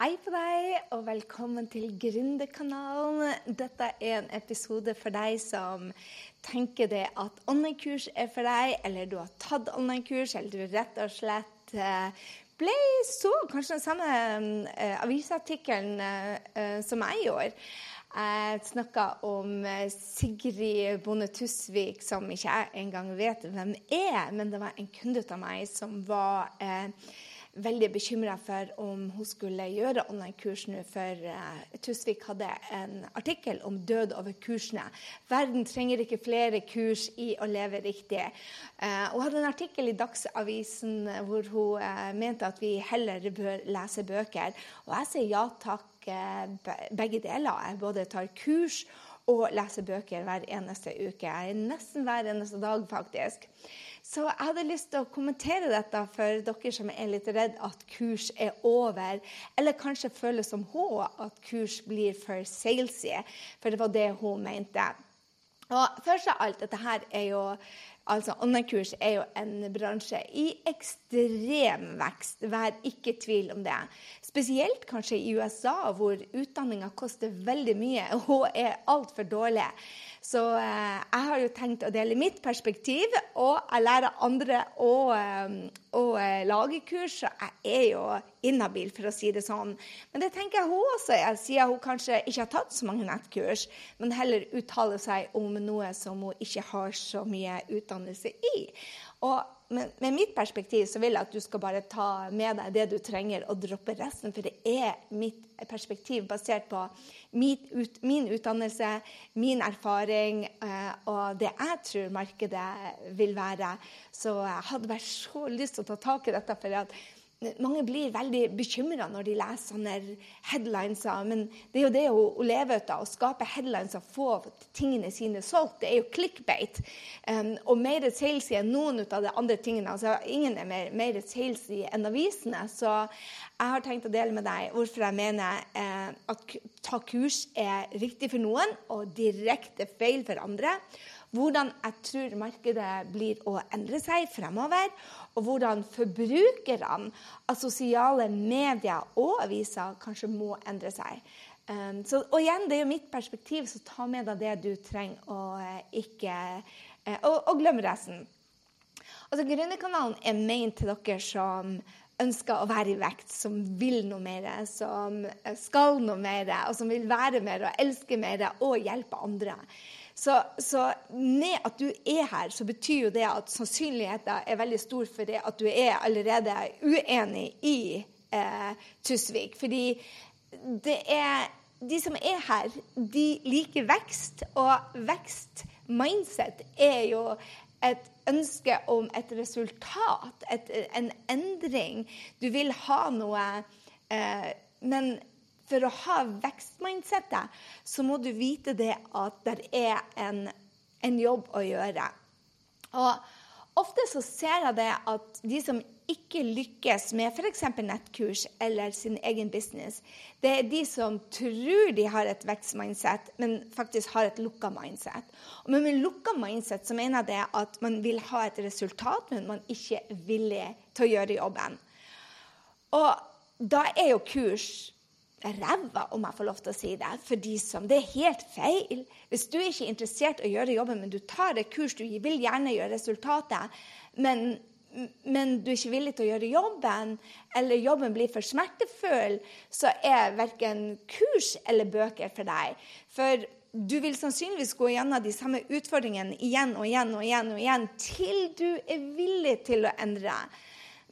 Hei på deg, og velkommen til Gründerkanalen. Dette er en episode for deg som tenker det at online-kurs er for deg, eller du har tatt online-kurs, eller du rett og slett eh, ble så kanskje den samme uh, avisartikkelen uh, som jeg gjorde. Jeg snakka om Sigrid Bonde Tusvik, som ikke jeg engang vet hvem er, men det var en kunde av meg som var uh, veldig bekymra for om hun skulle gjøre online-kurs nå, for uh, Tusvik hadde en artikkel om død over kursene. Verden trenger ikke flere kurs i å leve riktig. Uh, hun hadde en artikkel i Dagsavisen hvor hun uh, mente at vi heller bør lese bøker. Og jeg sier ja takk, begge deler. Jeg både tar kurs og leser bøker hver eneste uke. Nesten hver eneste dag, faktisk. Så jeg hadde lyst til å kommentere dette for dere som er litt redd at kurs er over, eller kanskje føler som hun at kurs blir for salesy, for det var det hun mente. Og Først av alt, dette her er jo Altså, Online-kurs er jo en bransje i ekstrem vekst. Vær ikke tvil om det. Spesielt kanskje i USA, hvor utdanninga koster veldig mye og er altfor dårlig. Så eh, jeg har jo tenkt å dele mitt perspektiv, og jeg lærer andre å, å, å eh, lage kurs. Så jeg er jo inhabil, for å si det sånn. Men det tenker jeg hun også er, siden hun kanskje ikke har tatt så mange nettkurs, men heller uttaler seg om noe som hun ikke har så mye utdannelse i. Og med, med, mitt perspektiv så vil jeg at du skal bare ta med deg det du trenger, og droppe resten. For det er mitt perspektiv basert på ut, min utdannelse, min erfaring eh, og det jeg tror markedet vil være. Så jeg hadde bare så lyst til å ta tak i dette. for at mange blir veldig bekymra når de leser sånne headlines. Men det er jo det å, leve ut av, å skape headlines og få tingene sine solgt. Det er jo clickbait. Um, og mer salesy enn noen av de andre tingene. altså Ingen er mer, mer salesy enn avisene. Så jeg har tenkt å dele med deg hvorfor jeg mener eh, at ta kurs er riktig for noen og direkte feil for andre hvordan jeg tror markedet blir å endre seg fremover, og hvordan forbrukerne av sosiale medier og aviser kanskje må endre seg. Um, så, og igjen, det er jo mitt perspektiv, så ta med deg det du trenger, og uh, ikke uh, og, og glem resten. Altså, Gründerkanalen er ment til dere som ønsker å være i vekt, som vil noe mer, som skal noe mer, og som vil være mer og elske mer og hjelpe andre. Så, så, med at du er her, så betyr jo det at sannsynligheten er veldig stor for det at du er allerede uenig i eh, Tusvik. Fordi det er de som er her, de liker vekst, og vekst-mindset er jo et ønske om et resultat, et, en endring. Du vil ha noe, eh, men for å ha vekstmindsettet, så må du vite det at det er en, en jobb å gjøre. Og ofte så ser jeg det at de som ikke lykkes med f.eks. nettkurs eller sin egen business, det er de som tror de har et vekstmindset, men faktisk har et lukka mindset. Og med lukka mindset så mener jeg det at man vil ha et resultat, men man ikke er villig til å gjøre jobben. Og da er jo kurs ræva, om jeg får lov til å si det, for de som Det er helt feil. Hvis du ikke er interessert i å gjøre jobben, men du tar et kurs, du vil gjerne gjøre resultatet, men, men du er ikke villig til å gjøre jobben, eller jobben blir for smertefull, så er verken kurs eller bøker for deg. For du vil sannsynligvis gå gjennom de samme utfordringene igjen og igjen og igjen og igjen til du er villig til å endre.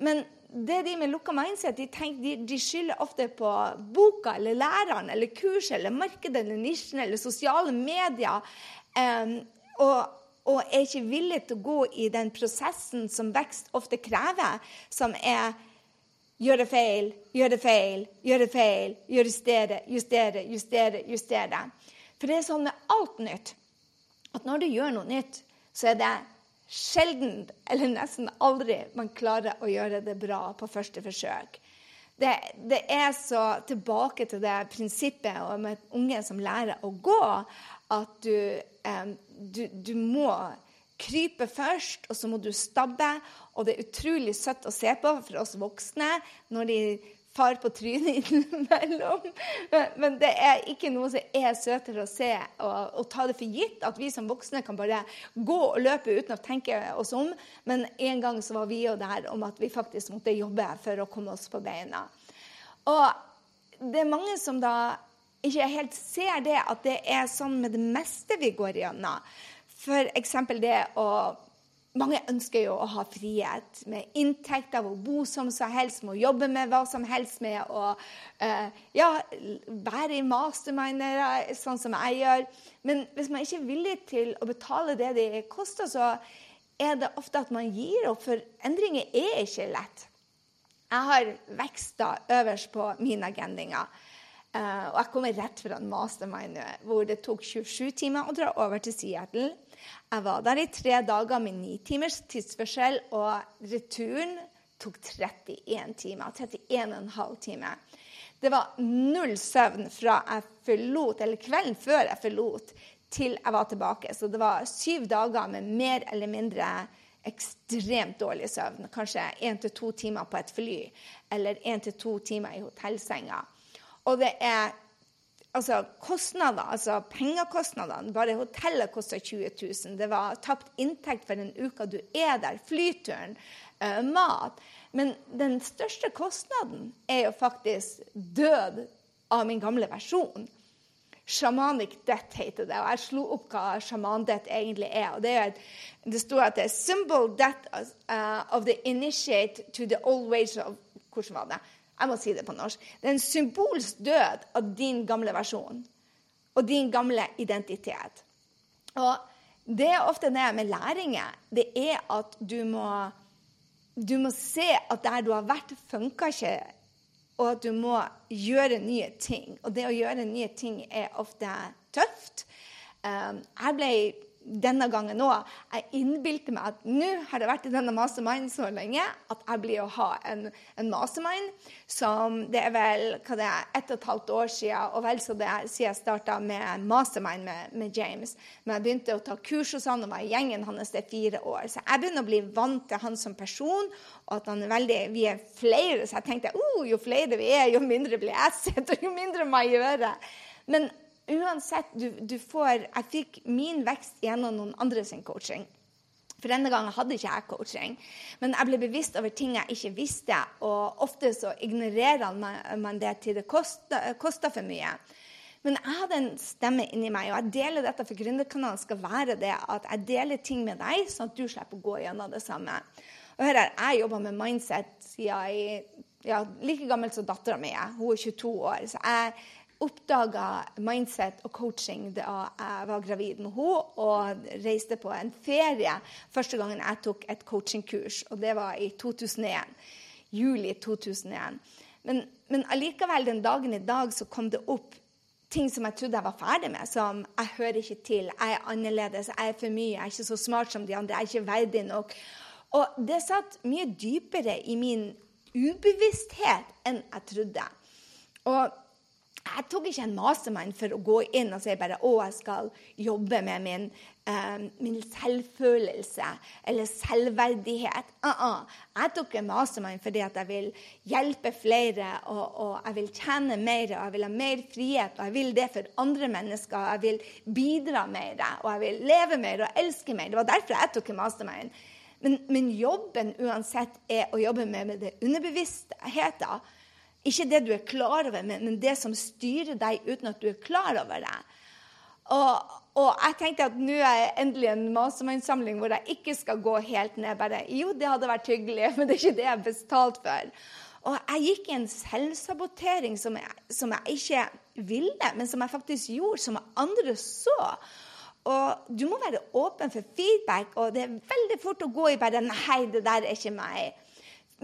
Men det de med lukka mindset de, tenker, de, de, skylder ofte på boka eller læreren eller kurset eller markedet eller nisjen eller sosiale medier. Um, og, og, er ikke villig til å gå i den prosessen som vekst ofte krever, som er gjøre feil, gjøre feil, gjøre feil, justere, justere, justere, justere. For det er sånn med alt nytt at når du gjør noe nytt, så er det sjelden, eller nesten aldri, man klarer å gjøre det bra på første forsøk. Det, det er så tilbake til det prinsippet om et unge som lærer å gå, at du, eh, du, du må krype først, og så må du stabbe. Og det er utrolig søtt å se på for oss voksne når de far på trynet innimellom. Men det er ikke noe som er søtere å se og, og, ta det for gitt at vi som voksne kan bare gå og løpe uten å tenke oss om. Men en gang så var vi jo der om at vi faktisk måtte jobbe for å komme oss på beina. Og det er mange som da ikke helt ser det, at det er sånn med det meste vi går igjennom. F.eks. det å mange ønsker jo å ha frihet med inntekt av å bo som så helst, med å jobbe med hva som helst, med å uh, ja, være i masterminder, sånn som jeg gjør. Men hvis man ikke er villig til å betale det det koster, så er det ofte at man gir opp, for endringer er ikke lett. Jeg har vekster øverst på mine agendinger. Uh, og jeg kommer rett fra en mastermind hvor det tok 27 timer å dra over til Seattle. Jeg var der i tre dager med ni timers tidsforskjell, og returen tok 31 timer. 31,5 timer. Det var null søvn fra jeg forlot, eller kvelden før jeg forlot, til jeg var tilbake. Så det var syv dager med mer eller mindre ekstremt dårlig søvn. Kanskje én til to timer på et fly, eller én til to timer i hotellsenga. Og det er altså kostnader, altså pengekostnadene. Bare hotellet kosta 20 000. Det var tapt inntekt for den uka du er der. Flyturen, uh, mat. Men den største kostnaden er jo faktisk død av min gamle versjon. Shamanic death heter det. Og jeg slo opp hva shaman death egentlig er. og Det, er et, det står at det er 'symbol death uh, of the initiate to the old ways of Hvordan var det? Jeg må si det på norsk. Det er en symbolsk død av din gamle versjon og din gamle identitet. Og det er ofte det med læringer. Det er at du må, du må se at der du har vært, funka ikke. Og at du må gjøre nye ting. Og det å gjøre nye ting er ofte tøft. Um, jeg ble denne gangen òg. Jeg innbilte meg at nå har det vært i denne masterminden så lenge at jeg blir å ha en, en mastermind som Det er vel hva det er, ett og et halvt år siden, og vel så det er siden jeg starta med mastermind med, med, James. Men jeg begynte å ta kurs hos han og var i gjengen hans i fire år. Så jeg begynner å bli vant til han som person, og at han er veldig, vi er flere. Så jeg tenkte oh, jo flere vi er, jo mindre blir jeg sett, og jo mindre må jeg gjøre. Men uansett, du, du, får Jeg fikk min vekst gjennom noen andre sin coaching. For denne gangen hadde ikke jeg coaching. Men jeg ble bevisst over ting jeg ikke visste. Og ofte så ignorerer man det til det koster, for mye. Men jeg hadde en stemme inni meg, og jeg deler dette for Gründerkanalen skal være det at jeg deler ting med deg, sånn at du slipper å gå gjennom det samme. Og her, Jeg jobba med mindset siden jeg ja, like gammel som dattera mi. Hun er 22 år. Så jeg oppdaga mindset og coaching da jeg var gravid med henne og reiste på en ferie første gangen jeg tok et coachingkurs, og det var i 2001. Juli 2001. Men, men allikevel, den dagen i dag så kom det opp ting som jeg trodde jeg var ferdig med. Som jeg hører ikke til, jeg er annerledes, jeg er for mye, jeg er ikke så smart som de andre, jeg er ikke verdig nok. Og det satt mye dypere i min ubevissthet enn jeg trodde. Og jeg tok ikke en mastermind for å gå inn og si bare å, jeg skal jobbe med min, uh, min selvfølelse eller selvverdighet. Uh -uh. Jeg tok en mastermind fordi at jeg vil hjelpe flere, og, og, jeg vil tjene mer, og jeg vil ha mer frihet, og jeg vil det for andre mennesker. og Jeg vil bidra mer, og jeg vil leve mer og elske mer. Det var derfor jeg tok en mastermind. Men, men jobben uansett er å jobbe med, med det underbevisstheten ikke det du er klar over, men det som styrer deg uten at du er klar over det. Og, og jeg tenkte at nå er jeg endelig en mastermind-samling hvor jeg ikke skal gå helt ned. bare, Jo, det hadde vært hyggelig, men det er ikke det jeg bestalt for. Og jeg gikk i en selvsabotering som jeg, som jeg ikke ville, men som jeg faktisk gjorde, som andre så. Og du må være åpen for feedback, og det er veldig fort å gå i bare Nei, det der er ikke meg.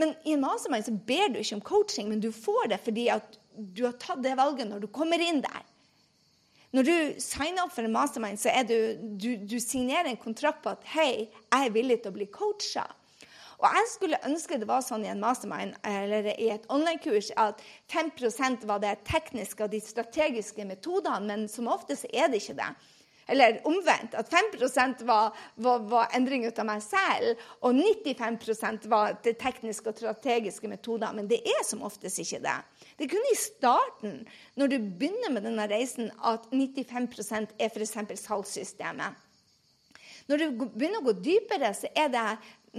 Men i en mastermind så ber du ikke om coaching, men du får det fordi at du har tatt det valget når du kommer inn der. Når du signer opp for en mastermind, så er du, du, du signerer en kontrakt på at hei, jeg er villig til å bli coacha. Og jeg skulle ønske det var sånn i en mastermind eller i et online-kurs at 5 var det tekniske og de strategiske metodene, men som ofte så er det ikke det. Eller omvendt, at 5% var, var, var endring ut av meg selv, og 95% var det tekniske og strategiske metoder. Men det er som oftest ikke det. Det er kun i starten, når du begynner med denne reisen, at 95% er f.eks. salgssystemet. Når du begynner å gå dypere, så er det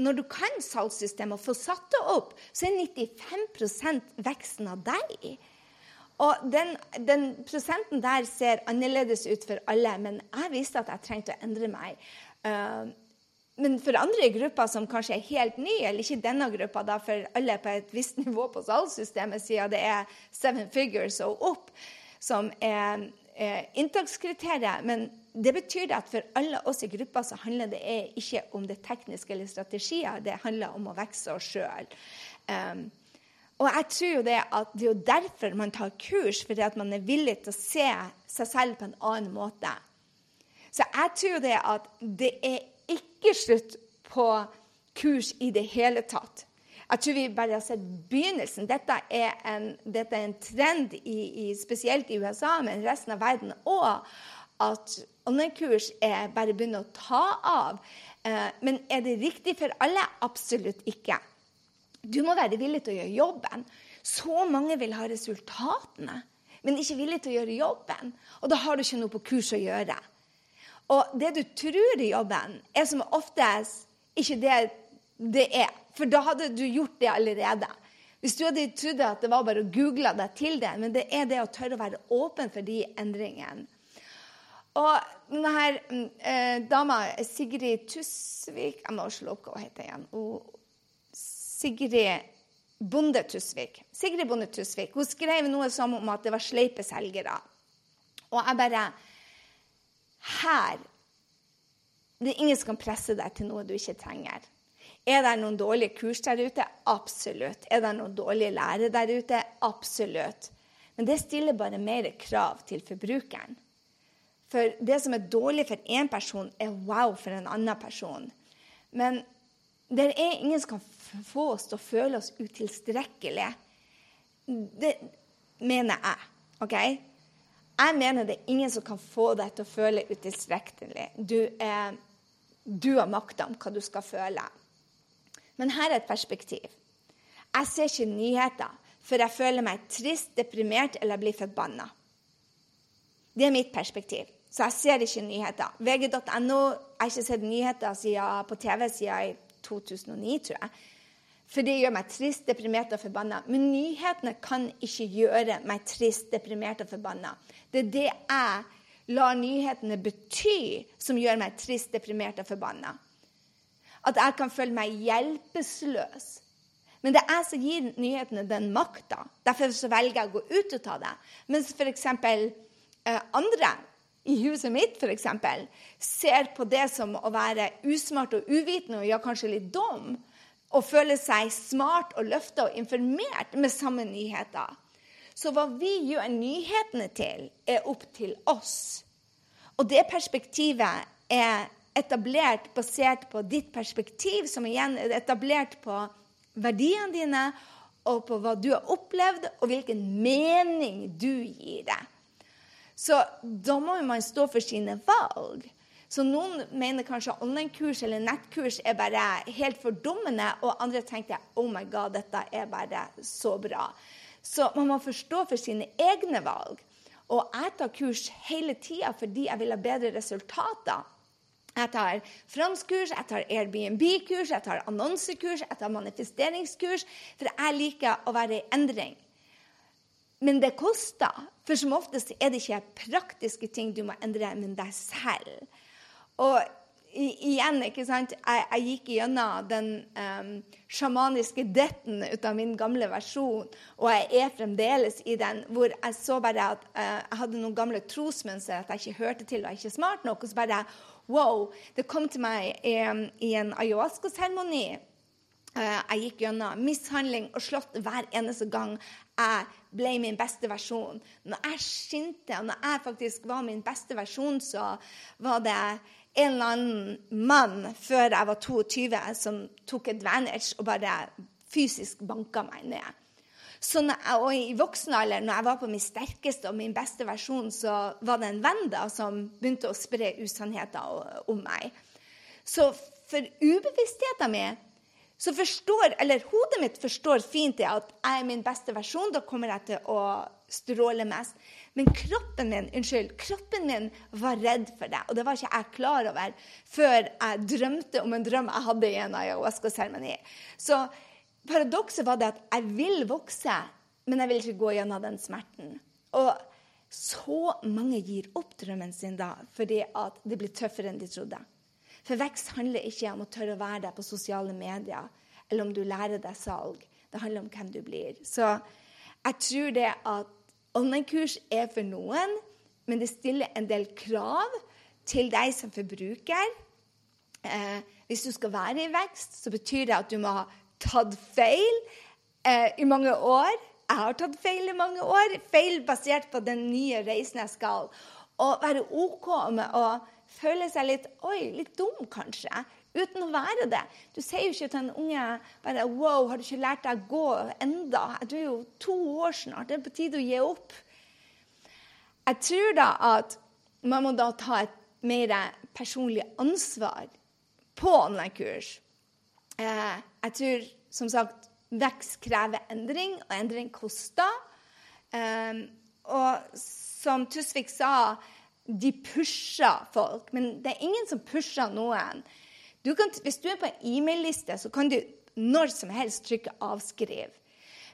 når du kan salgssystemet og får satt det opp, så er 95% veksten av deg. Og den, den, prosenten der ser annerledes ut for alle, men jeg visste at jeg trengte å endre meg. Uh, men for andre grupper som kanskje er helt nye, eller ikke denne gruppa, da, for alle på et visst nivå på salgssystemet, siden det er seven figures og opp som er, er inntakskriteriet. Men det betyr at for alle oss i gruppa så handler det ikke om det tekniske eller strategier, det handler om å vokse oss sjøl. Og jeg tror jo det at det er jo derfor man tar kurs, fordi at man er villig til å se seg selv på en annen måte. Så jeg tror jo det at det er ikke slutt på kurs i det hele tatt. Jeg tror vi bare har sett begynnelsen. Dette er en, dette er en trend i, i, spesielt i USA, men resten av verden òg at online-kurs bare begynner å ta av. Eh, men er det riktig for alle? Absolutt ikke. Du må være villig til å gjøre jobben. Så mange vil ha resultatene, men ikke villig til å gjøre jobben. Og da har du ikke noe på kurs å gjøre. Og det du tror i jobben, er som oftest ikke det det er. For da hadde du gjort det allerede. Hvis du hadde trodd at det var bare å google deg til det, men det er det å tørre å være åpen for de endringene. Og denne her, eh, dama Sigrid Tusvik Jeg må slå opp hva hun heter igjen. Sigrid Bonde Tusvik. Sigrid Bonde Tusvik. Hun skrev noe som om at det var sleipe selgere. Og jeg bare Her Det er ingen som kan presse deg til noe du ikke trenger. Er det noen dårlige kurs der ute? Absolutt. Er det noen dårlige lærere der ute? Absolutt. Men det stiller bare mer krav til forbrukeren. For det som er dårlig for én person, er wow for en annen person. Men det er ingen som kan få oss til å føle oss utilstrekkelige. Det mener jeg. OK? Jeg mener det er ingen som kan få deg til å føle utilstrekkelig. Du, er, du har makta om hva du skal føle. Men her er et perspektiv. Jeg ser ikke nyheter før jeg føler meg trist, deprimert eller blir forbanna. Det er mitt perspektiv. Så jeg ser ikke nyheter. VG.no Jeg har ikke sett nyheter på TV siden 2009, tror jeg. For det gjør meg trist, deprimert og forbanna. Men nyhetene kan ikke gjøre meg trist, deprimert og forbanna. Det er det jeg lar nyhetene bety, som gjør meg trist, deprimert og forbanna. At jeg kan føle meg hjelpeløs. Men det er jeg som gir nyhetene den makta. Derfor velger jeg å gå ut og ta det. Mens f.eks. Eh, andre i huset mitt f.eks. ser på det som å være usmart og uvitende og ja, kanskje litt dum, og føler seg smart og løfta og informert med samme nyheter. Så hva vi gjør nyhetene til, er opp til oss. Og det perspektivet er etablert basert på ditt perspektiv, som igjen er etablert på verdiene dine og på hva du har opplevd, og hvilken mening du gir det. Så da må man stå for sine valg. Så noen mener kanskje online-kurs eller nettkurs er bare helt fordummende, og andre tenker oh my god, dette er bare så bra. Så man må forstå for sine egne valg. Og jeg tar kurs hele tida fordi jeg vil ha bedre resultater. Jeg tar franskkurs, jeg tar Airbnb-kurs, jeg tar annonsekurs, jeg tar manifesteringskurs. For jeg liker å være i endring. Men det koster. For som oftest er det ikke praktiske ting du må endre, men deg selv. Og igjen, ikke sant Jeg, jeg gikk gjennom den um, sjamaniske detten ut av min gamle versjon, og jeg er fremdeles i den, hvor jeg så bare at uh, jeg hadde noen gamle trosmønstre, at jeg ikke hørte til og jeg ikke smart nok. Og så bare Wow! Det kom til meg um, i en ayahuasca-seremoni. Uh, jeg gikk gjennom mishandling og slått hver eneste gang jeg ble min beste versjon. Når jeg skinte, og når jeg faktisk var min beste versjon, så var det en eller annen mann før jeg var 22, som tok advantage og bare fysisk banka meg ned. Så jeg, og i voksen alder, når jeg var på min sterkeste og min beste versjon, så var det en venn da som begynte å spre usannheter om meg. Så for ubevisstheten min så forstår, eller Hodet mitt forstår fint det at jeg er min beste versjon. Da kommer jeg til å stråle mest. Men kroppen min unnskyld, kroppen min var redd for det. Og det var ikke jeg klar over før jeg drømte om en drøm jeg hadde i en ayahuasca-seremoni. Så paradokset var det at jeg vil vokse, men jeg vil ikke gå gjennom den smerten. Og så mange gir opp drømmen sin da fordi at det blir tøffere enn de trodde. For vekst handler ikke om å tørre å være der på sosiale medier, eller om du lærer deg salg. Det handler om hvem du blir. Så jeg tror det at online-kurs er for noen, men det stiller en del krav til deg som forbruker. Eh, hvis du skal være i vekst, så betyr det at du må ha tatt feil eh, i mange år. Jeg har tatt feil i mange år. Feil basert på den nye reisen jeg skal. Og være OK med å føle seg litt oi, litt dum, kanskje, uten å være det. Du sier jo ikke til en unge bare Wow, har du ikke lært deg å gå enda? Du er jo to år snart. Det er på tide å gi opp. Jeg tror da at man må da ta et mer personlig ansvar på online-kurs. Eh, jeg tror som sagt vekst krever endring, og endring koster. Eh, og som Tusvik sa, de pusher folk. Men det er ingen som pusher noen. Du kan, hvis du er på en e-mail-liste, så kan du når som helst trykke 'avskriv'.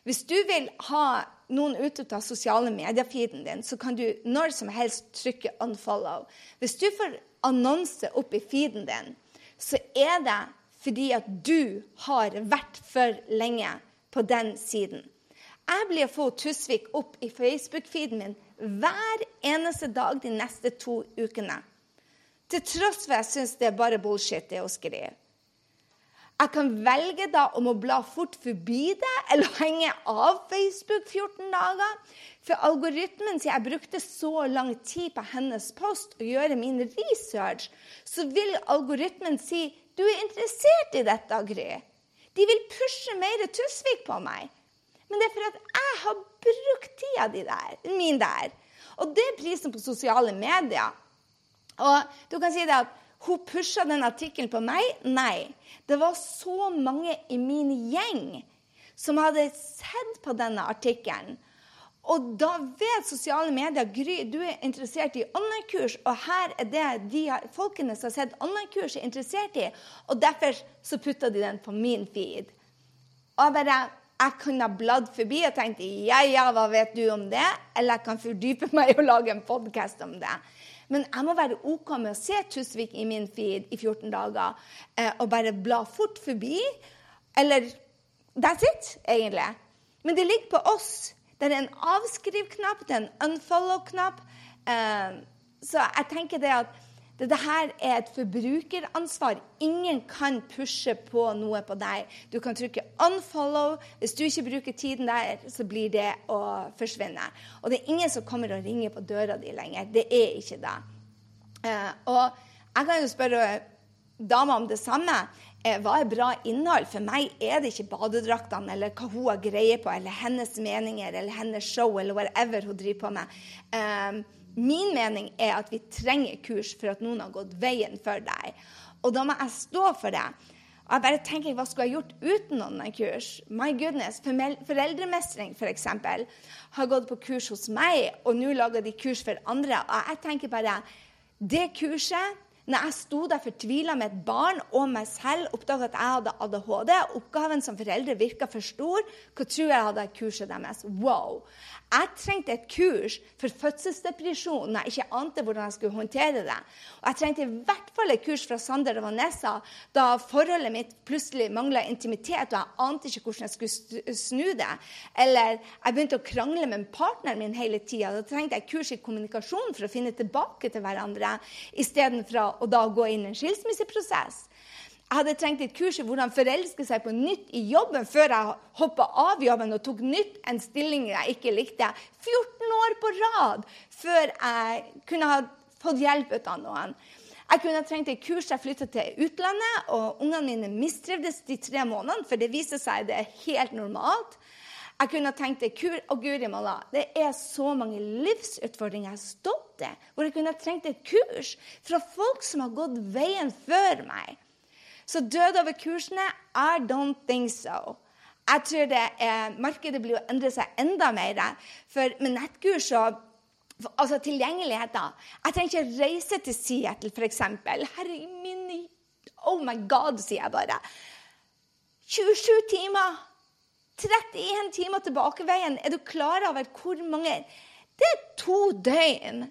Hvis du vil ha noen ute av sosiale medier-feeden din, så kan du når som helst trykke 'unfollow'. Hvis du får annonse opp i feeden din, så er det fordi at du har vært for lenge på den siden. Jeg blir å få Tusvik opp i Facebook-feeden min hver eneste dag de neste to ukene. Til tross for jeg syns det er bare bullshit det å skrive. Jeg kan velge da om å bla fort forbi det eller henge av Facebook 14 dager. For algoritmen, sier jeg brukte så lang tid på hennes post og gjøre min research, så vil algoritmen si du er interessert i dette, Gry. De vil pushe mer Tusvik på meg. Men det er for at jeg har brukt tida di der, min der. Og det er prisen på sosiale medier. Og du kan si det at hun pusha den artikkelen på meg. Nei. Det var så mange i min gjeng som hadde sett på denne artikkelen. Og da vet sosiale medier Gry, du er interessert i online-kurs, og her er det de folkene som har sett online-kurs, er interessert i. Og derfor så putta de den på min feed. Og bare jeg kunne ha bladd forbi og tenkt ja, ja, hva vet du om det? Eller jeg kan fordype meg og lage en podkast om det. Men jeg må være OK med å se Tusvik i min feed i 14 dager eh, og bare bla fort forbi. Eller That's it, egentlig. Men det ligger på oss. Det er en avskriv-knapp, det er en unfollow-knapp. Eh, så jeg tenker det at dette her er et forbrukeransvar. Ingen kan pushe på noe på deg. Du kan trykke 'unfollow'. Hvis du ikke bruker tiden der, så blir det å forsvinne. Og det er ingen som kommer og ringer på døra di lenger. Det er ikke det. Uh, og jeg kan jo spørre dama om det samme. Uh, hva er bra innhold? For meg er det ikke badedraktene eller hva hun har greie på, eller hennes meninger eller hennes show eller whatever hun driver på med. Min mening er at vi trenger kurs for at noen har gått veien for deg. Og da må jeg stå for det. Og jeg bare tenker, Hva skulle jeg gjort uten noen kurs? My goodness, Foreldremestring for eksempel, har gått på kurs hos meg, og nå lager de kurs for andre. Og jeg tenker bare, Det kurset når jeg sto der fortvila med et barn og meg selv, oppdaga at jeg hadde ADHD, oppgaven som foreldre virka for stor, hva tror jeg hadde kurset deres? Wow! Jeg trengte et kurs for fødselsdepresjon når jeg ikke ante hvordan jeg skulle håndtere det. Og jeg trengte i hvert fall et kurs fra Sander og Vanessa da forholdet mitt plutselig mangla intimitet, og jeg ante ikke hvordan jeg skulle snu det. Eller jeg begynte å krangle med partneren min hele tida. Da trengte jeg kurs i kommunikasjon for å finne tilbake til hverandre, istedenfor å da gå inn i en skilsmisseprosess. Jeg hadde trengt et kurs i hvordan forelske seg på nytt i jobben før jeg hoppa av jobben og tok nytt en stilling jeg ikke likte. 14 år på rad før jeg kunne ha fått hjelp ut av noen. Jeg kunne ha trengt et kurs jeg flytta til utlandet, og ungene mine mistrivdes de tre månedene, for det viser seg det er helt normalt. Jeg kunne ha tenkt et kur, og Guri malla, det er så mange livsutfordringer jeg har stått i, hvor jeg kunne ha trengt et kurs fra folk som har gått veien før meg. Så død over kursene I don't think so. Jeg tror det er, markedet blir å endre seg enda mer. For med nettkurs og altså tilgjengeligheten Jeg trenger ikke reise til Seattle, f.eks. Herre min Oh my God, sier jeg bare. 27 timer! 31 timer tilbakeveien. Er du klar over hvor mange Det er to døgn.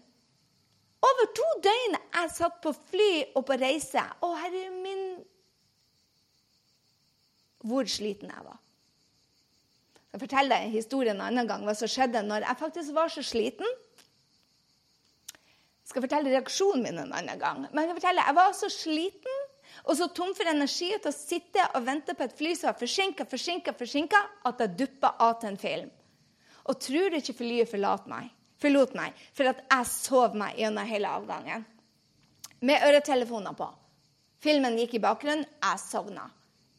Over to døgn jeg satt på fly og på reise. Å, herre min Hvor sliten jeg var. Jeg forteller deg historien en annen gang hva som skjedde når jeg faktisk var så sliten. Jeg skal fortelle reaksjonen min en annen gang. Men jeg, fortelle, jeg var så sliten og så tom for energi til å sitte og vente på et fly som var forsinka, forsinka, forsinka, at jeg duppa av til en film. Og tror du ikke flyet forlot meg, forlot meg, for at jeg sov meg gjennom hele avgangen. Med øretelefoner på. Filmen gikk i bakgrunnen, jeg sovna.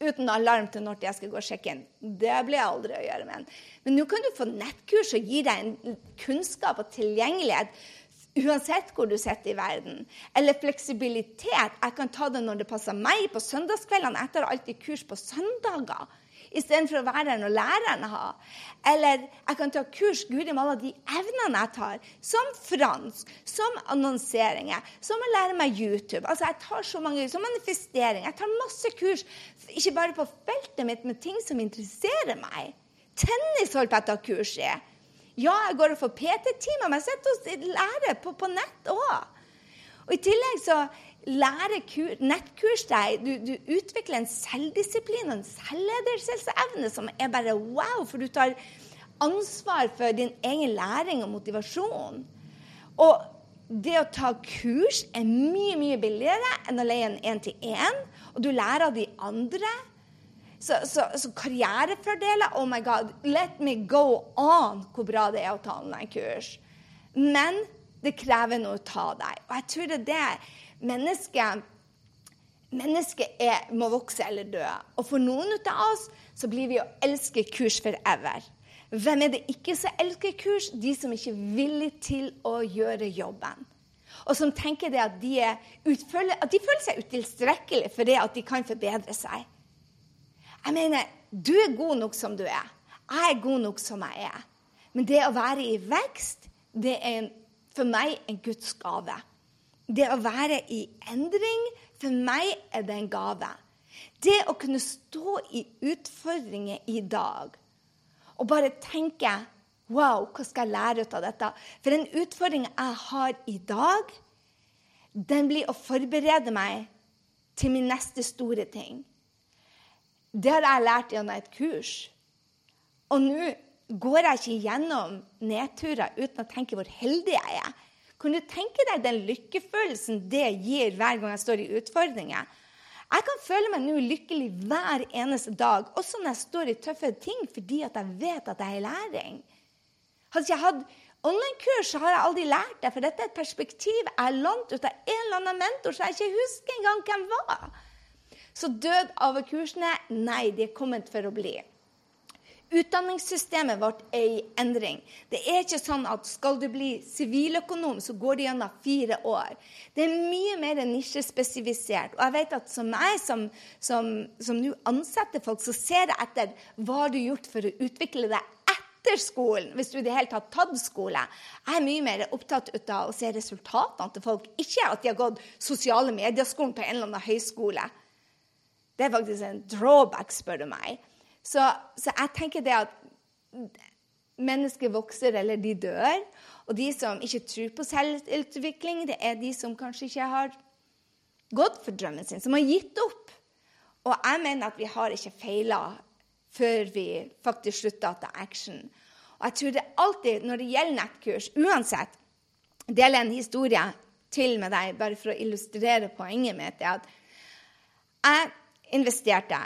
Uten alarm til når jeg skal gå og sjekke inn. Det blir jeg aldri å gjøre med. Men nå kan du få nettkurs og gi deg en kunnskap og tilgjengelighet Uansett hvor du sitter i verden. Eller fleksibilitet. Jeg kan ta det når det passer meg på søndagskveldene. Jeg tar alltid kurs på søndager istedenfor å være der når læreren har. Eller jeg kan ta kurs guri malla de evnene jeg tar, som fransk, som annonseringer, som å lære meg YouTube. Altså Jeg tar så mange, som manifestering. Jeg tar masse kurs, ikke bare på feltet mitt, men ting som interesserer meg. Tennis holder på å ta kurs i. Ja, jeg går og får PT-timer, men jeg sitter og lærer på, på nett òg. Og I tillegg så lærer nettkurs deg du, du, utvikler en selvdisiplin og en selvledelsesevne som er bare wow, for du tar ansvar for din egen læring og motivasjon. Og det å ta kurs er mye, mye billigere enn å leie en én-til-én. Og du lærer av de andre. Så, så, så, karrierefordeler Oh my God, let me go on hvor bra det er å ta online-kurs. Men det krever noe å ta deg. Og jeg tror det er det mennesket Mennesket må vokse eller dø. Og for noen av oss så blir vi å elske kurs forever. Hvem er det ikke som elsker kurs? De som ikke er villige til å gjøre jobben. Og som tenker at de, utfølger, at de føler seg utilstrekkelige for det at de kan forbedre seg. Jeg mener, du er god nok som du er. Jeg er god nok som jeg er. Men det å være i vekst, det er for meg en Guds gave. Det å være i endring, for meg er det en gave. Det å kunne stå i utfordringer i dag og bare tenke Wow, hva skal jeg lære ut av dette? For den utfordringen jeg har i dag, den blir å forberede meg til min neste store ting. Det har jeg lært gjennom et kurs. Og nå går jeg ikke gjennom nedturer uten å tenke hvor heldig jeg er. Kan du tenke deg den lykkefølelsen det gir hver gang jeg står i utfordringer? Jeg kan føle meg nå lykkelig hver eneste dag, også når jeg står i tøffe ting, fordi at jeg vet at jeg er i læring. Hadde jeg hatt online-kurs, så har jeg aldri lært det, for dette er et perspektiv jeg er lånt ut av en eller annen mentor så jeg ikke husker engang hvem var. Så død av kursene, nei, de er kommet for å bli. Utdanningssystemet vårt er i endring. Det er ikke sånn at skal du bli siviløkonom, så går det gjennom fire år. Det er mye mer nisjespesifisert. Og jeg vet at som meg, som, som, som nå ansetter folk, så ser jeg etter hva du har gjort for å utvikle deg etter skolen, hvis du i det hele tatt tatt skole. Jeg er mye mer opptatt av å se resultatene til folk, ikke at de har gått sosiale medieskolen på en eller annen høyskole. Det er faktisk en drawback, spør du meg. Så, så jeg tenker det at mennesker vokser eller de dør. Og de som ikke tror på selvutvikling, det er de som kanskje ikke har gått for drømmen sin, som har gitt opp. Og jeg mener at vi har ikke feila før vi faktisk slutter å ta action. Og jeg tror det alltid, når det gjelder nettkurs, uansett Dele en historie til med deg, bare for å illustrere poenget mitt. er at jeg investerte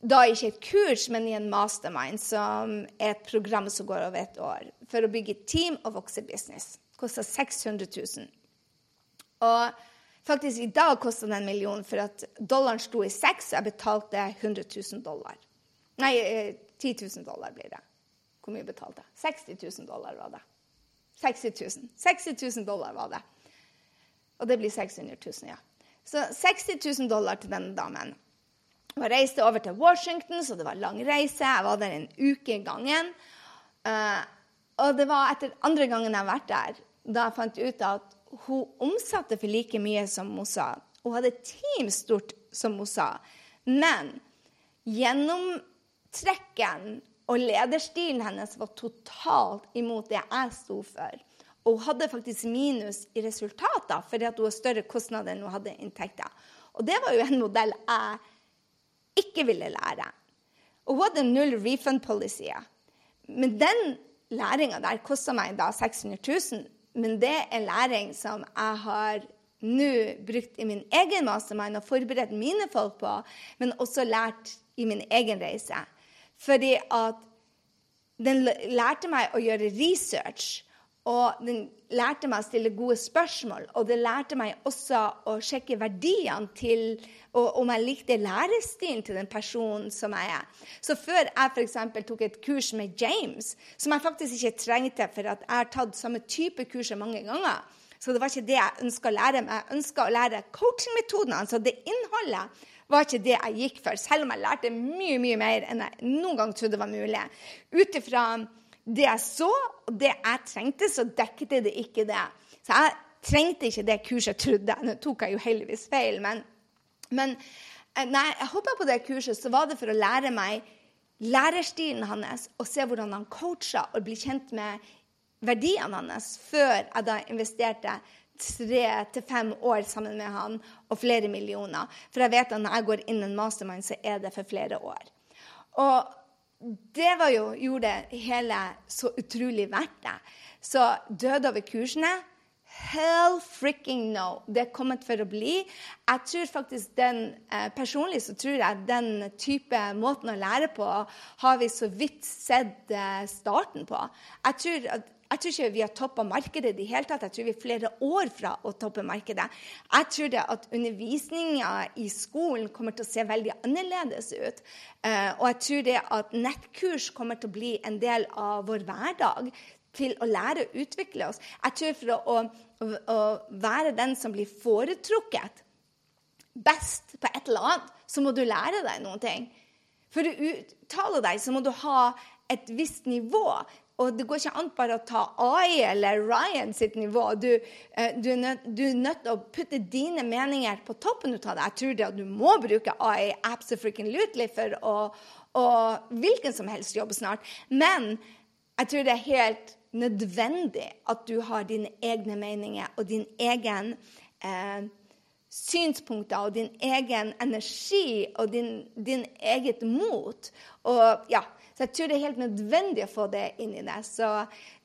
da ikke et kurs, men i en mastermind, som er et program som går over et år, for å bygge team og vokse business. Koster 600 000. Og faktisk i dag kosta det en million, for at dollaren sto i seks, og jeg betalte 100 000 dollar. Nei, 10 eh, 000 dollar blir det. Hvor mye betalte jeg? 60 000 dollar var det. 60 000. 60 000 dollar var det. Og det blir 600 000, ja. Så 60 000 dollar til denne damen. Og reiste over til Washington, så det var lang reise. Jeg var der en uke i gangen. Uh, og det var etter andre gangen jeg har vært der, da jeg fant ut at hun omsatte for like mye som hun sa. Hun hadde team stort som hun sa. Men gjennomtrekken og lederstilen hennes var totalt imot det jeg sto for. Og hun hadde faktisk minus i resultater fordi hun hadde større kostnader enn hun hadde inntekter. Og det var jo en modell jeg ikke ville lære. Og hun hadde null refund policy. Men den læringa der kosta meg da 600 000. Men det er læring som jeg har nå brukt i min egen mastermind og forberedt mine folk på, men også lært i min egen reise. Fordi at den lærte meg å gjøre research. Og den lærte meg å stille gode spørsmål. Og det lærte meg også å sjekke verdiene til Og om jeg likte lærestilen til den personen som jeg er. Så før jeg f.eks. tok et kurs med James, som jeg faktisk ikke trengte, for jeg har tatt samme type kurs mange ganger, så det var ikke det jeg ønska å lære. Men jeg ønska å lære coachingmetodene, altså det innholdet var ikke det jeg gikk for, selv om jeg lærte mye mye mer enn jeg noen gang trodde var mulig. Ut ifra det jeg så, og det jeg trengte, så dekket det ikke det. Så jeg trengte ikke det kurset jeg trodde. Nå tok jeg jo heldigvis feil, men, men nei, jeg hoppa på det kurset, så var det for å lære meg lærerstilen hans og se hvordan han coacha og bli kjent med verdiene hans før jeg da investerte tre til fem år sammen med han og flere millioner. For jeg vet at når jeg går inn en mastermind, så er det for flere år. Og det var jo, gjorde hele så utrolig verdt det. Så døde over kursene Hell fricking no. Det er kommet for å bli. Jeg tror faktisk den, eh, Personlig så tror jeg den type måten å lære på har vi så vidt sett eh, starten på. Jeg tror at jeg tror ikke vi har toppa markedet i det hele tatt. Jeg tror vi er flere år fra å toppe markedet. Jeg tror det at undervisninga i skolen kommer til å se veldig annerledes ut. Eh, og jeg tror det at nettkurs kommer til å bli en del av vår hverdag til å lære å utvikle oss. Jeg tror for å, å, å være den som blir foretrukket best på et eller annet, så må du lære deg noen ting. For å uttale deg så må du ha et visst nivå. Og det går ikke an bare å ta AI eller Ryan sitt nivå. Du, eh, du, er nødt, du, er nødt, til å putte dine meninger på toppen av det. Jeg tror det at du må bruke AI absolutely for å, å hvilken som helst jobb snart. Men jeg tror det er helt nødvendig at du har dine egne meninger og din egen eh, synspunkter og din egen energi og din, din eget mot. Og ja, så jeg tror det er helt nødvendig å få det inn i det. Så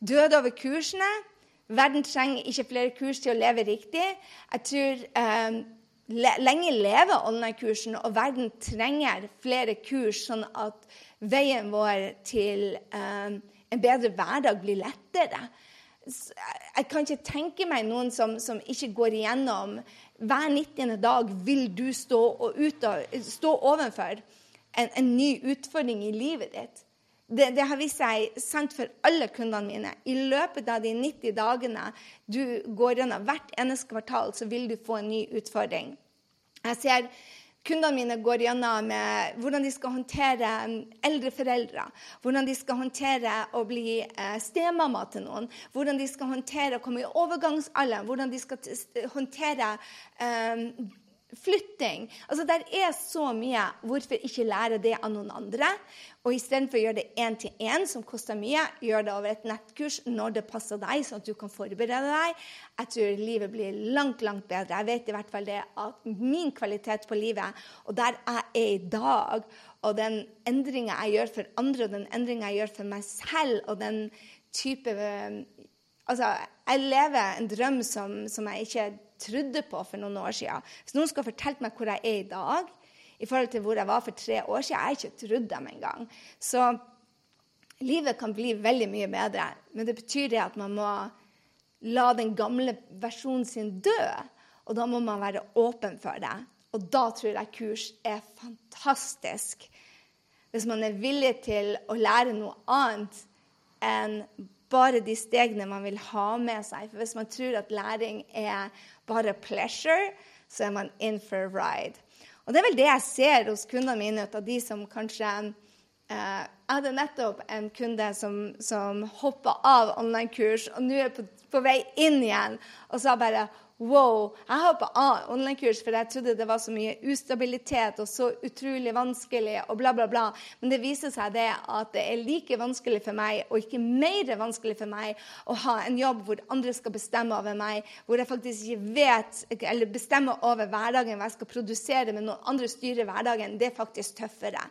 død over kursene. Verden trenger ikke flere kurs til å leve riktig. Jeg tror eh, lenge leve online-kursen, og verden trenger flere kurs, sånn at veien vår til eh, en bedre hverdag blir lettere. Jeg kan ikke tenke meg noen som, som ikke går igjennom Hver 90. dag vil du stå, ut, stå overfor en, en ny utfordring i livet ditt. Det, det, har vist seg sant for alle kundene mine. I løpet av de 90 dagene du går gjennom hvert eneste kvartal, så vil du få en ny utfordring. Jeg ser Kundene mine går gjennom med hvordan de skal håndtere eldre foreldre. Hvordan de skal håndtere å bli eh, stemamma til noen. Hvordan de skal håndtere å komme i overgangsalderen. Hvordan de skal håndtere um, flytting. Altså, Der er så mye. Hvorfor ikke lære det av noen andre? Og istedenfor å gjøre det én til én, som koster mye, gjør det over et nettkurs når det passer deg, sånn at du kan forberede deg. Jeg tror livet blir langt, langt bedre. Jeg vet i hvert fall det at min kvalitet på livet, og der jeg er i dag, og den endringa jeg gjør for andre, og den endringa jeg gjør for meg selv, og den type Altså, jeg lever en drøm som, som jeg ikke trodde på for noen år siden. Hvis noen skulle fortalt meg hvor jeg er i dag, i forhold til hvor jeg var for tre år siden, jeg har ikke trodd dem engang. Så livet kan bli veldig mye bedre. Men det betyr det at man må la den gamle versjonen sin dø. Og da må man være åpen for det. Og da tror jeg kurs er fantastisk. Hvis man er villig til å lære noe annet enn bare de stegene man vil ha med seg. For hvis man tror at læring er bare pleasure, så er man in for a ride. Og det er vel det jeg ser hos kundene mine, av de som kanskje eh, Jeg hadde nettopp en kunde som, som hoppa av online-kurs, og nå er på, på vei inn igjen, og sa bare Wow, jeg har på online-kurs, for jeg trodde det var så mye ustabilitet og så utrolig vanskelig. og bla, bla, bla. Men det viser seg det at det er like vanskelig for meg, og ikke mer vanskelig for meg, å ha en jobb hvor andre skal bestemme over meg, hvor jeg faktisk ikke vet, eller bestemmer over hverdagen, hva jeg skal produsere, men noen andre styrer hverdagen. Det er faktisk tøffere.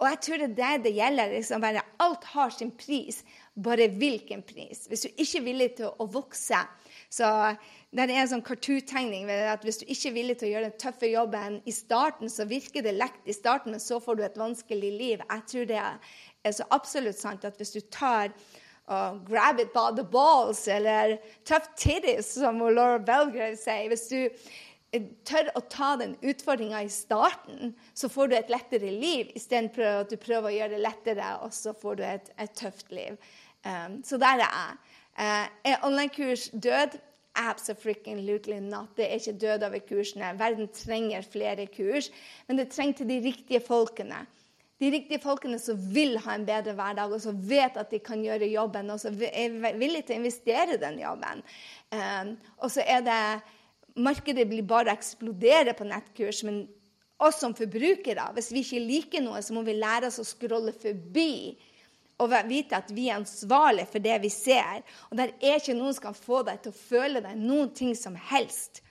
Og jeg tror det er det det gjelder. Liksom bare, alt har sin pris, bare hvilken pris. Hvis du ikke er villig til å vokse, så det er en sånn cartoon-tegning at hvis du ikke er villig til å gjøre den tøffe jobben i starten, så virker det lett i starten, men så får du et vanskelig liv. Jeg tror det er så absolutt sant at hvis du tar og grab it by the balls, eller tough titties, som Laura Belgrave sier Hvis du eh, tør å ta den utfordringa i starten, så får du et lettere liv istedenfor at du prøver å gjøre det lettere, og så får du et, et tøft liv. Um, så der er jeg. Uh, er online-kurs død? Absolutely not. Det er ikke død over kursene. Verden trenger flere kurs, men det trenger til de riktige folkene. De riktige folkene som vil ha en bedre hverdag, og som vet at de kan gjøre jobben, og som er villige til å investere i den jobben. Um, og så er det Markedet blir bare eksplodere på nettkurs, men oss som forbrukere, hvis vi ikke liker noe, så må vi lære oss å scrolle forbi og vite at vi er ansvarlige for det vi ser. Og det er ikke noen som kan få deg til å føle deg noen ting som helst.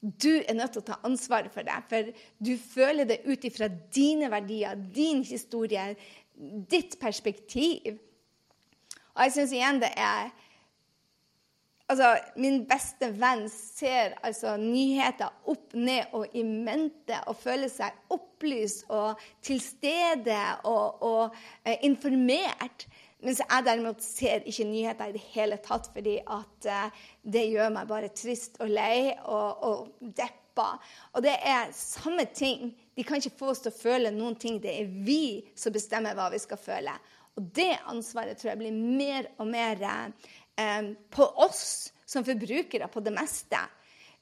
Du er nødt til å ta ansvaret for det, for du føler det ut ifra dine verdier, din historie, ditt perspektiv. Og jeg syns igjen det er Altså, min beste venn ser altså nyheter opp, ned og i mente og føler seg opplyst og til stede og, og eh, informert. Mens jeg derimot ser ikke nyheter i det hele tatt, fordi at eh, det gjør meg bare trist og lei og, og deppa. Og det er samme ting. De kan ikke få oss til å føle noen ting. Det er vi som bestemmer hva vi skal føle. Og det ansvaret tror jeg blir mer og mer eh, på oss som forbrukere på det meste.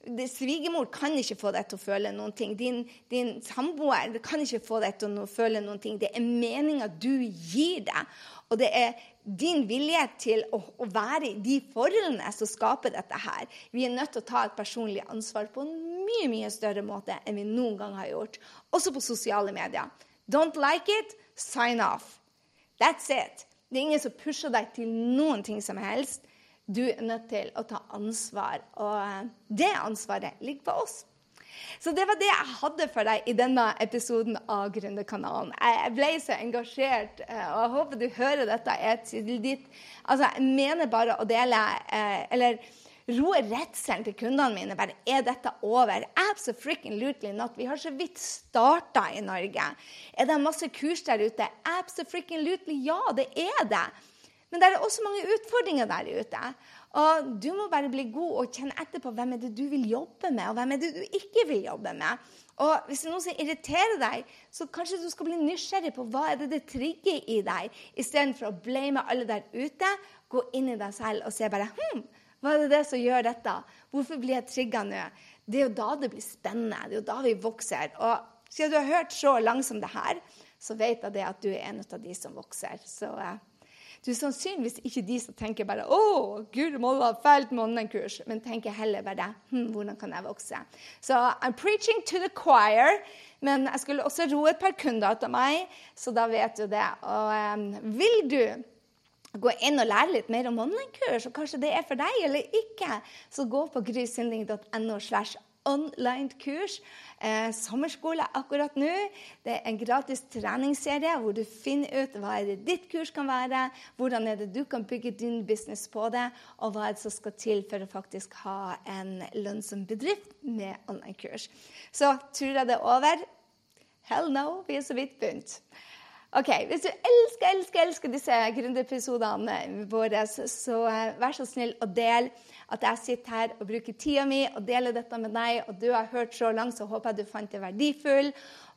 Svigermor kan ikke få deg til å føle noen ting. Din, din samboer kan ikke få deg til å føle noen ting. Det er meninga du gir deg. Og det er din vilje til å, å, være i de forholdene som skaper dette her. Vi er nødt til å ta et personlig ansvar på en mye mye større måte enn vi noen gang har gjort. Også på sosiale medier. Don't like it, sign off. That's it. Det er ingen som pusher deg til noen ting som helst. Du er nødt til å ta ansvar, og eh, det ansvaret ligger på oss. Så det var det jeg hadde for deg i denne episoden av Gründerkanalen. Jeg ble så engasjert, eh, og jeg håper du hører dette. Altså, jeg mener bare å dele eh, Eller roe redselen til kundene mine. Bare, er dette over? Absolutely not. Vi har så vidt starta i Norge. Er det masse kurs der ute? Absolutely ja, det er det. Men det er også mange utfordringer der ute. Og Du må bare bli god og kjenne etter på hvem er det du vil jobbe med, og hvem er det du ikke vil jobbe med. Og Hvis det er noe som irriterer deg, så kanskje du skal bli nysgjerrig på hva er det det trigger i deg, istedenfor å blame alle der ute. Gå inn i deg selv og se bare hm, hva er det, det som gjør dette? Hvorfor blir jeg trigga nå? Det er jo da det blir spennende. Det er jo da vi vokser. Og siden du har hørt så langt som det her, så vet jeg det at du er en av de som vokser. Så uh, du er sannsynligvis ikke de som tenker bare 'Å, gud malla, fælt med online-kurs', men tenker heller bare hm, 'Hvordan kan jeg vokse?' Så I'm preaching to the choir. Men jeg skulle også roe et par kunder til meg, så da vet du det. Og um, vil du gå inn og lære litt mer om online-kurs, og kanskje det er for deg eller ikke, så gå på grysynding.no slash online-kurs. Eh, sommerskole akkurat nå. Det er en gratis treningsserie hvor du finner ut hva er det ditt kurs kan være, hvordan er det du kan bygge din business på det, og hva er det som skal til for å faktisk ha en lønnsom bedrift med online-kurs. Så tror jeg det er over? Hell no, vi er så vidt begynt. Ok, Hvis du elsker elsker, elsker disse gründerepisodene våre, så eh, vær så snill og del at jeg sitter her og bruker tida mi og deler dette med deg. Og du har hørt så langt, så håper jeg du fant det verdifull.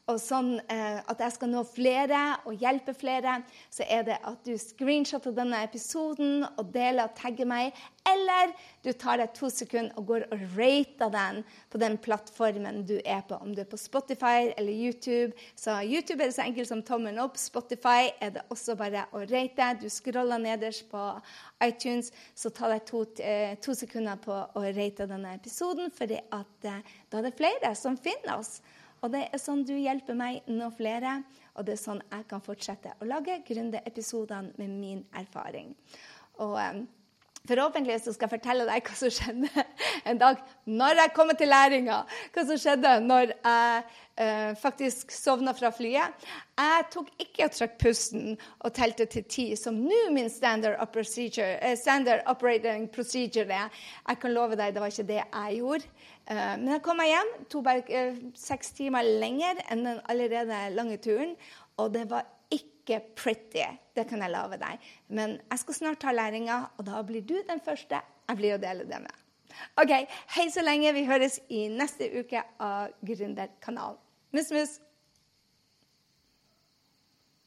Og sånn eh, at jeg skal nå flere og hjelpe flere, så er det at du screenshotter denne episoden og deler og tagger meg. Eller du tar deg to sekunder og går og rater den på den plattformen du er på. Om du er på Spotify eller YouTube. Så YouTube er det så enkelt som tommelen opp. Spotify er det også bare å rate. Du scroller nederst på iTunes, så ta deg to, eh, to sekunder på å rate denne episoden, for eh, da er det flere som finner oss. Og det er sånn du hjelper meg nå flere, og det er sånn jeg kan fortsette å lage Grunde-episodene med min erfaring. Og um, Forhåpentligvis skal jeg fortelle deg hva som skjedde en dag når jeg kom til læringa. Hva som skjedde når jeg uh, faktisk sovna fra flyet. Jeg tok ikke og trakk pusten og telte til ti, som nå min standard, uh, standard, operating procedure er. Jeg kan love deg, det var ikke det jeg gjorde. Uh, men jeg kom meg hjem. to, bare seks timer lenger enn den allerede lange turen. Og det var ikke pretty, det kan jeg love deg. Men jeg skal snart ta læringa, og da blir du den første jeg blir å dele det med. OK, hei så lenge. Vi høres i neste uke av Gründerkanalen. Mus, mus.